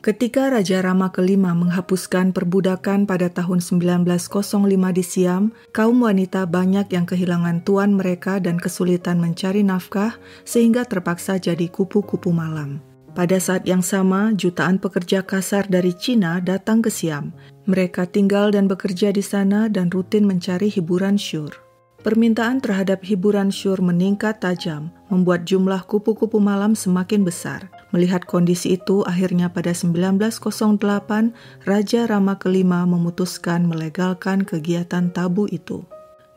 Ketika Raja Rama kelima menghapuskan perbudakan pada tahun 1905 di Siam, kaum wanita banyak yang kehilangan tuan mereka dan kesulitan mencari nafkah sehingga terpaksa jadi kupu-kupu malam. Pada saat yang sama, jutaan pekerja kasar dari Cina datang ke Siam. Mereka tinggal dan bekerja di sana dan rutin mencari hiburan syur. Permintaan terhadap hiburan syur meningkat tajam, membuat jumlah kupu-kupu malam semakin besar. Melihat kondisi itu, akhirnya pada 1908, Raja Rama kelima memutuskan melegalkan kegiatan tabu itu.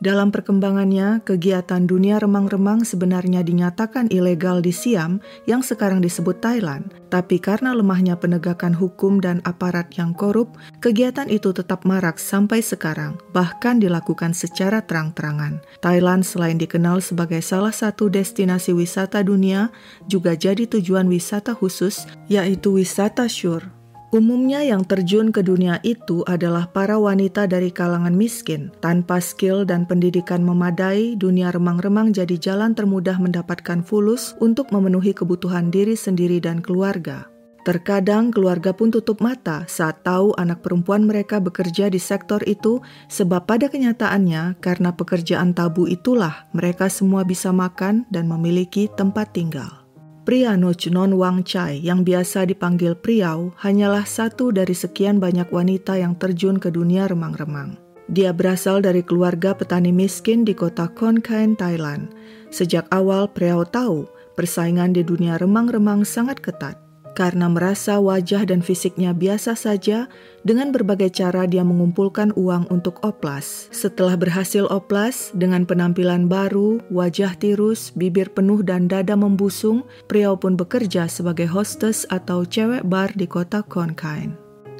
Dalam perkembangannya, kegiatan dunia remang-remang sebenarnya dinyatakan ilegal di Siam yang sekarang disebut Thailand. Tapi karena lemahnya penegakan hukum dan aparat yang korup, kegiatan itu tetap marak sampai sekarang, bahkan dilakukan secara terang-terangan. Thailand selain dikenal sebagai salah satu destinasi wisata dunia, juga jadi tujuan wisata khusus, yaitu wisata syur. Umumnya yang terjun ke dunia itu adalah para wanita dari kalangan miskin. Tanpa skill dan pendidikan memadai, dunia remang-remang jadi jalan termudah mendapatkan fulus untuk memenuhi kebutuhan diri sendiri dan keluarga. Terkadang keluarga pun tutup mata saat tahu anak perempuan mereka bekerja di sektor itu sebab pada kenyataannya karena pekerjaan tabu itulah mereka semua bisa makan dan memiliki tempat tinggal. Pria Nochnon Wang Chai yang biasa dipanggil Priau hanyalah satu dari sekian banyak wanita yang terjun ke dunia remang-remang. Dia berasal dari keluarga petani miskin di kota Khon Kaen, Thailand. Sejak awal Priau tahu persaingan di dunia remang-remang sangat ketat. Karena merasa wajah dan fisiknya biasa saja, dengan berbagai cara dia mengumpulkan uang untuk oplas. Setelah berhasil oplas, dengan penampilan baru, wajah tirus, bibir penuh dan dada membusung, Priau pun bekerja sebagai hostess atau cewek bar di kota Konkain.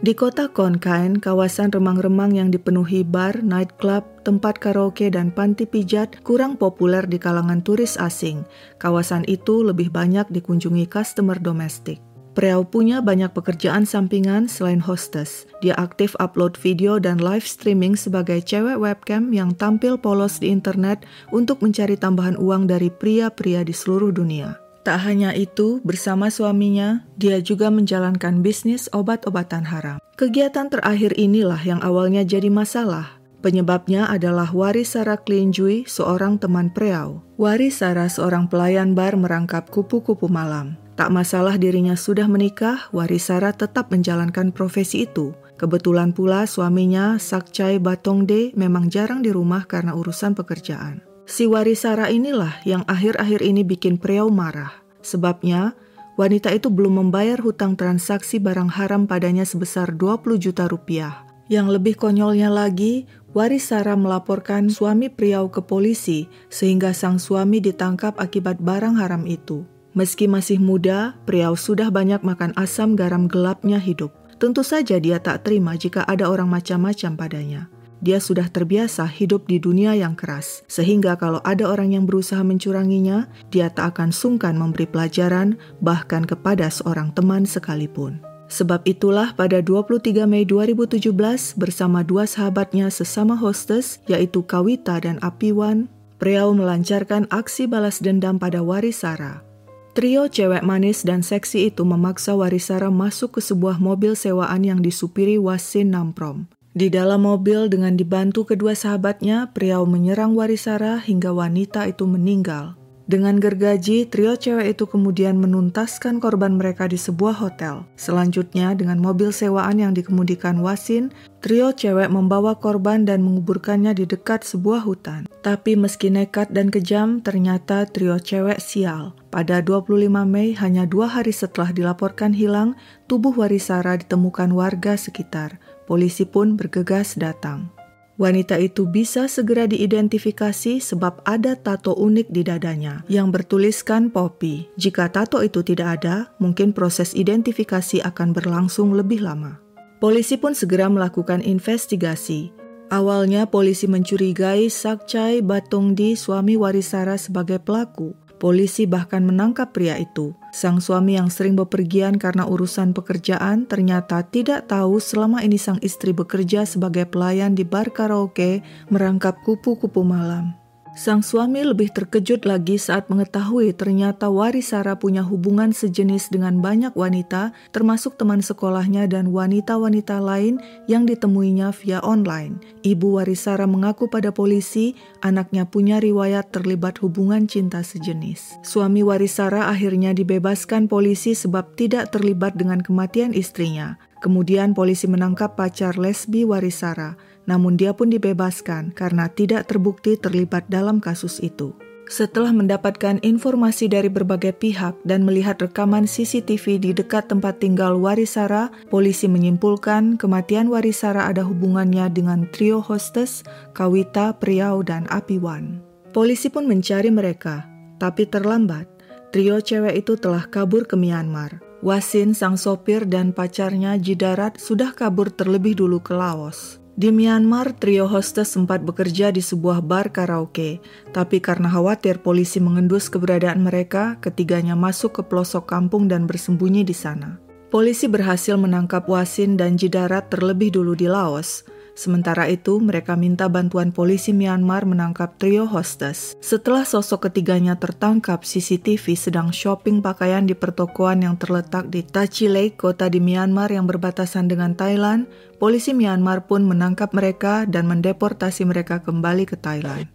Di kota Konkain, kawasan remang-remang yang dipenuhi bar, nightclub, tempat karaoke, dan panti pijat kurang populer di kalangan turis asing. Kawasan itu lebih banyak dikunjungi customer domestik. Preau punya banyak pekerjaan sampingan selain hostess. Dia aktif upload video dan live streaming sebagai cewek webcam yang tampil polos di internet untuk mencari tambahan uang dari pria-pria di seluruh dunia. Tak hanya itu, bersama suaminya, dia juga menjalankan bisnis obat-obatan haram. Kegiatan terakhir inilah yang awalnya jadi masalah. Penyebabnya adalah Warisara Klinjui, seorang teman Preau. Warisara seorang pelayan bar merangkap kupu-kupu malam. Tak masalah dirinya sudah menikah, Warisara tetap menjalankan profesi itu. Kebetulan pula suaminya, Sakcai Batongde, memang jarang di rumah karena urusan pekerjaan. Si Warisara inilah yang akhir-akhir ini bikin Priau marah. Sebabnya, wanita itu belum membayar hutang transaksi barang haram padanya sebesar 20 juta rupiah. Yang lebih konyolnya lagi, Warisara melaporkan suami Priau ke polisi sehingga sang suami ditangkap akibat barang haram itu. Meski masih muda, Priau sudah banyak makan asam garam gelapnya hidup. Tentu saja dia tak terima jika ada orang macam-macam padanya. Dia sudah terbiasa hidup di dunia yang keras, sehingga kalau ada orang yang berusaha mencuranginya, dia tak akan sungkan memberi pelajaran, bahkan kepada seorang teman sekalipun. Sebab itulah pada 23 Mei 2017 bersama dua sahabatnya sesama hostess yaitu Kawita dan Apiwan, Priau melancarkan aksi balas dendam pada Warisara. Trio cewek manis dan seksi itu memaksa Warisara masuk ke sebuah mobil sewaan yang disupiri Wasin Namprom. Di dalam mobil dengan dibantu kedua sahabatnya, Priau menyerang Warisara hingga wanita itu meninggal. Dengan gergaji, trio cewek itu kemudian menuntaskan korban mereka di sebuah hotel. Selanjutnya, dengan mobil sewaan yang dikemudikan Wasin, trio cewek membawa korban dan menguburkannya di dekat sebuah hutan. Tapi meski nekat dan kejam, ternyata trio cewek sial. Pada 25 Mei, hanya dua hari setelah dilaporkan hilang, tubuh Warisara ditemukan warga sekitar. Polisi pun bergegas datang. Wanita itu bisa segera diidentifikasi sebab ada tato unik di dadanya yang bertuliskan Poppy. Jika tato itu tidak ada, mungkin proses identifikasi akan berlangsung lebih lama. Polisi pun segera melakukan investigasi. Awalnya polisi mencurigai Sakcai Batongdi suami Warisara sebagai pelaku. Polisi bahkan menangkap pria itu. Sang suami yang sering bepergian karena urusan pekerjaan ternyata tidak tahu selama ini sang istri bekerja sebagai pelayan di bar karaoke merangkap kupu-kupu malam. Sang suami lebih terkejut lagi saat mengetahui ternyata Warisara punya hubungan sejenis dengan banyak wanita, termasuk teman sekolahnya dan wanita-wanita lain yang ditemuinya via online. Ibu Warisara mengaku pada polisi anaknya punya riwayat terlibat hubungan cinta sejenis. Suami Warisara akhirnya dibebaskan polisi sebab tidak terlibat dengan kematian istrinya. Kemudian polisi menangkap pacar lesbi Warisara, namun dia pun dibebaskan karena tidak terbukti terlibat dalam kasus itu. Setelah mendapatkan informasi dari berbagai pihak dan melihat rekaman CCTV di dekat tempat tinggal Warisara, polisi menyimpulkan kematian Warisara ada hubungannya dengan trio hostess Kawita, Priau, dan Apiwan. Polisi pun mencari mereka, tapi terlambat. Trio cewek itu telah kabur ke Myanmar. Wasin, sang sopir, dan pacarnya Jidarat sudah kabur terlebih dulu ke Laos. Di Myanmar, trio hostess sempat bekerja di sebuah bar karaoke, tapi karena khawatir polisi mengendus keberadaan mereka, ketiganya masuk ke pelosok kampung dan bersembunyi di sana. Polisi berhasil menangkap Wasin dan Jidarat terlebih dulu di Laos, Sementara itu, mereka minta bantuan polisi Myanmar menangkap trio hostess. Setelah sosok ketiganya tertangkap, CCTV sedang shopping pakaian di pertokoan yang terletak di Tachi Lake, kota di Myanmar yang berbatasan dengan Thailand. Polisi Myanmar pun menangkap mereka dan mendeportasi mereka kembali ke Thailand.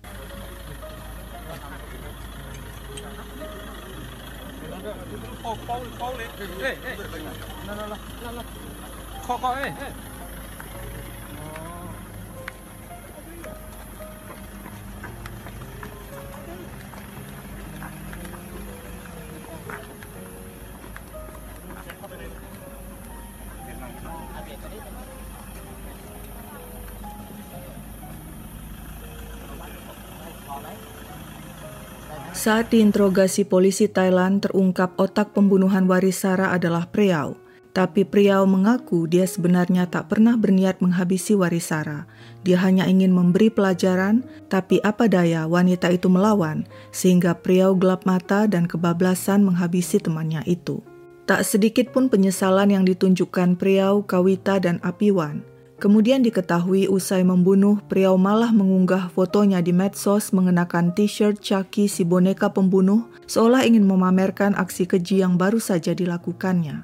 Saat diinterogasi polisi Thailand, terungkap otak pembunuhan Warisara adalah Priau. Tapi Priau mengaku dia sebenarnya tak pernah berniat menghabisi Warisara. Dia hanya ingin memberi pelajaran, tapi apa daya wanita itu melawan, sehingga Priau gelap mata dan kebablasan menghabisi temannya itu. Tak sedikit pun penyesalan yang ditunjukkan Priau, Kawita, dan Apiwan. Kemudian diketahui usai membunuh, Priau malah mengunggah fotonya di medsos mengenakan t-shirt Chucky si boneka pembunuh, seolah ingin memamerkan aksi keji yang baru saja dilakukannya.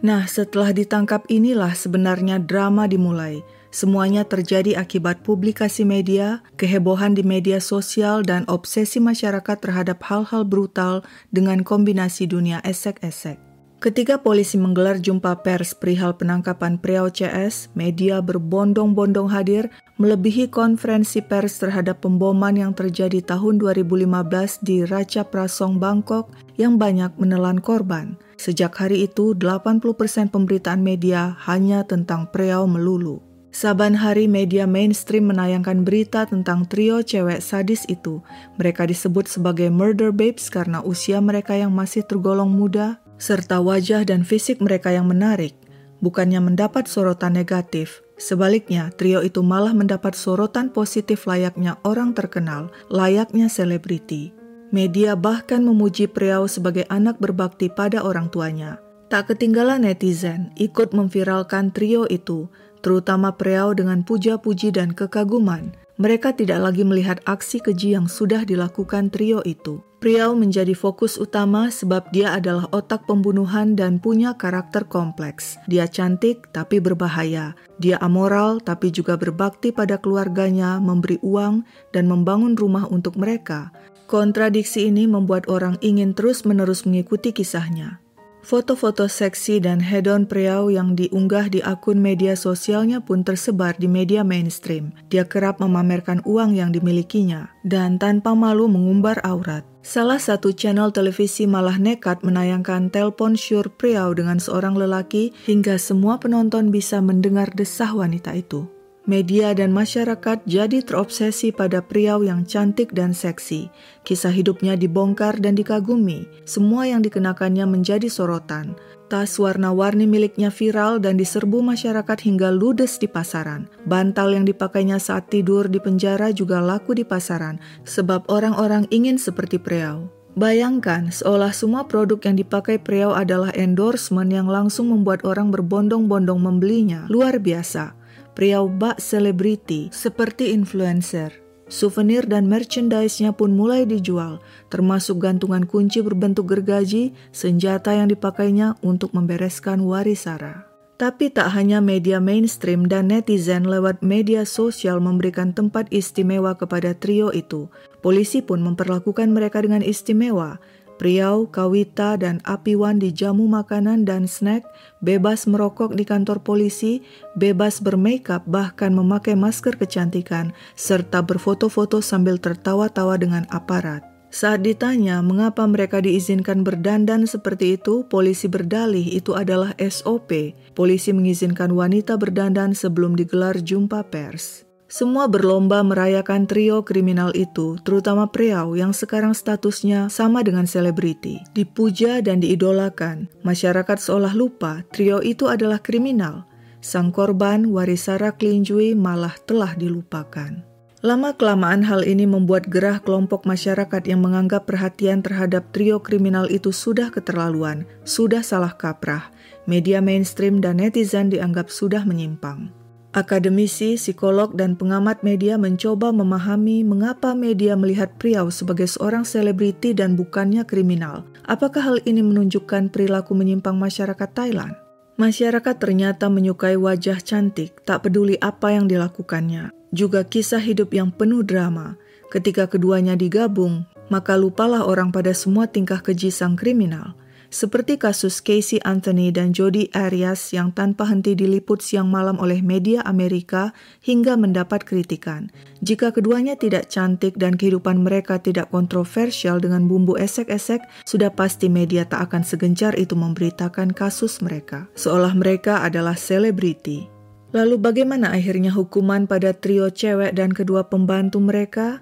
Nah, setelah ditangkap inilah sebenarnya drama dimulai. Semuanya terjadi akibat publikasi media, kehebohan di media sosial, dan obsesi masyarakat terhadap hal-hal brutal dengan kombinasi dunia esek-esek. Ketika polisi menggelar jumpa pers perihal penangkapan Priau CS, media berbondong-bondong hadir melebihi konferensi pers terhadap pemboman yang terjadi tahun 2015 di Raja Prasong, Bangkok yang banyak menelan korban. Sejak hari itu, 80% pemberitaan media hanya tentang Priau melulu. Saban hari media mainstream menayangkan berita tentang trio cewek sadis itu. Mereka disebut sebagai murder babes karena usia mereka yang masih tergolong muda, serta wajah dan fisik mereka yang menarik, bukannya mendapat sorotan negatif. Sebaliknya, trio itu malah mendapat sorotan positif layaknya orang terkenal, layaknya selebriti. Media bahkan memuji Priau sebagai anak berbakti pada orang tuanya. Tak ketinggalan netizen ikut memviralkan trio itu, terutama Priau dengan puja-puji dan kekaguman. Mereka tidak lagi melihat aksi keji yang sudah dilakukan trio itu. Priau menjadi fokus utama sebab dia adalah otak pembunuhan dan punya karakter kompleks. Dia cantik tapi berbahaya. Dia amoral tapi juga berbakti pada keluarganya, memberi uang dan membangun rumah untuk mereka. Kontradiksi ini membuat orang ingin terus-menerus mengikuti kisahnya. Foto-foto seksi dan hedon Priau yang diunggah di akun media sosialnya pun tersebar di media mainstream. Dia kerap memamerkan uang yang dimilikinya dan tanpa malu mengumbar aurat. Salah satu channel televisi malah nekat menayangkan telpon syur Priau dengan seorang lelaki hingga semua penonton bisa mendengar desah wanita itu. Media dan masyarakat jadi terobsesi pada Priau yang cantik dan seksi. Kisah hidupnya dibongkar dan dikagumi. Semua yang dikenakannya menjadi sorotan. Tas warna-warni miliknya viral dan diserbu masyarakat hingga ludes di pasaran. Bantal yang dipakainya saat tidur di penjara juga laku di pasaran, sebab orang-orang ingin seperti Priau. Bayangkan, seolah semua produk yang dipakai Priau adalah endorsement yang langsung membuat orang berbondong-bondong membelinya. Luar biasa. Priau bak selebriti seperti influencer. Souvenir dan merchandise-nya pun mulai dijual, termasuk gantungan kunci berbentuk gergaji, senjata yang dipakainya untuk membereskan Warisara. Tapi tak hanya media mainstream dan netizen lewat media sosial memberikan tempat istimewa kepada trio itu, polisi pun memperlakukan mereka dengan istimewa, Priau, Kawita, dan Apiwan dijamu makanan dan snack, bebas merokok di kantor polisi, bebas bermakeup bahkan memakai masker kecantikan, serta berfoto-foto sambil tertawa-tawa dengan aparat. Saat ditanya mengapa mereka diizinkan berdandan seperti itu, polisi berdalih itu adalah SOP. Polisi mengizinkan wanita berdandan sebelum digelar jumpa pers. Semua berlomba merayakan trio kriminal itu, terutama Priau yang sekarang statusnya sama dengan selebriti. Dipuja dan diidolakan, masyarakat seolah lupa trio itu adalah kriminal. Sang korban, Warisara Klinjui, malah telah dilupakan. Lama-kelamaan hal ini membuat gerah kelompok masyarakat yang menganggap perhatian terhadap trio kriminal itu sudah keterlaluan, sudah salah kaprah. Media mainstream dan netizen dianggap sudah menyimpang. Akademisi, psikolog, dan pengamat media mencoba memahami mengapa media melihat Priau sebagai seorang selebriti dan bukannya kriminal. Apakah hal ini menunjukkan perilaku menyimpang masyarakat Thailand? Masyarakat ternyata menyukai wajah cantik, tak peduli apa yang dilakukannya. Juga kisah hidup yang penuh drama. Ketika keduanya digabung, maka lupalah orang pada semua tingkah keji sang kriminal seperti kasus Casey Anthony dan Jody Arias yang tanpa henti diliput siang malam oleh media Amerika hingga mendapat kritikan. Jika keduanya tidak cantik dan kehidupan mereka tidak kontroversial dengan bumbu esek-esek, sudah pasti media tak akan segencar itu memberitakan kasus mereka, seolah mereka adalah selebriti. Lalu bagaimana akhirnya hukuman pada trio cewek dan kedua pembantu mereka?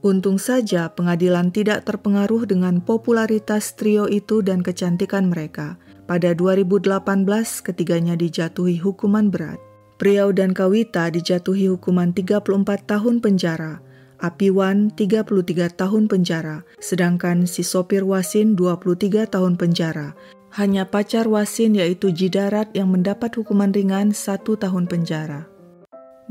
Untung saja pengadilan tidak terpengaruh dengan popularitas trio itu dan kecantikan mereka. Pada 2018, ketiganya dijatuhi hukuman berat. Priau dan Kawita dijatuhi hukuman 34 tahun penjara, Apiwan 33 tahun penjara, sedangkan si sopir Wasin 23 tahun penjara. Hanya pacar Wasin yaitu Jidarat yang mendapat hukuman ringan satu tahun penjara.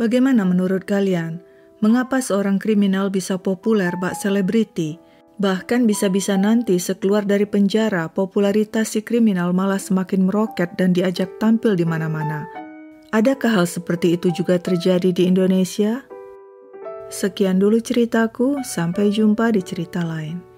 Bagaimana menurut kalian? Mengapa seorang kriminal bisa populer bak selebriti? Bahkan bisa-bisa nanti sekeluar dari penjara, popularitas si kriminal malah semakin meroket dan diajak tampil di mana-mana. Adakah hal seperti itu juga terjadi di Indonesia? Sekian dulu ceritaku, sampai jumpa di cerita lain.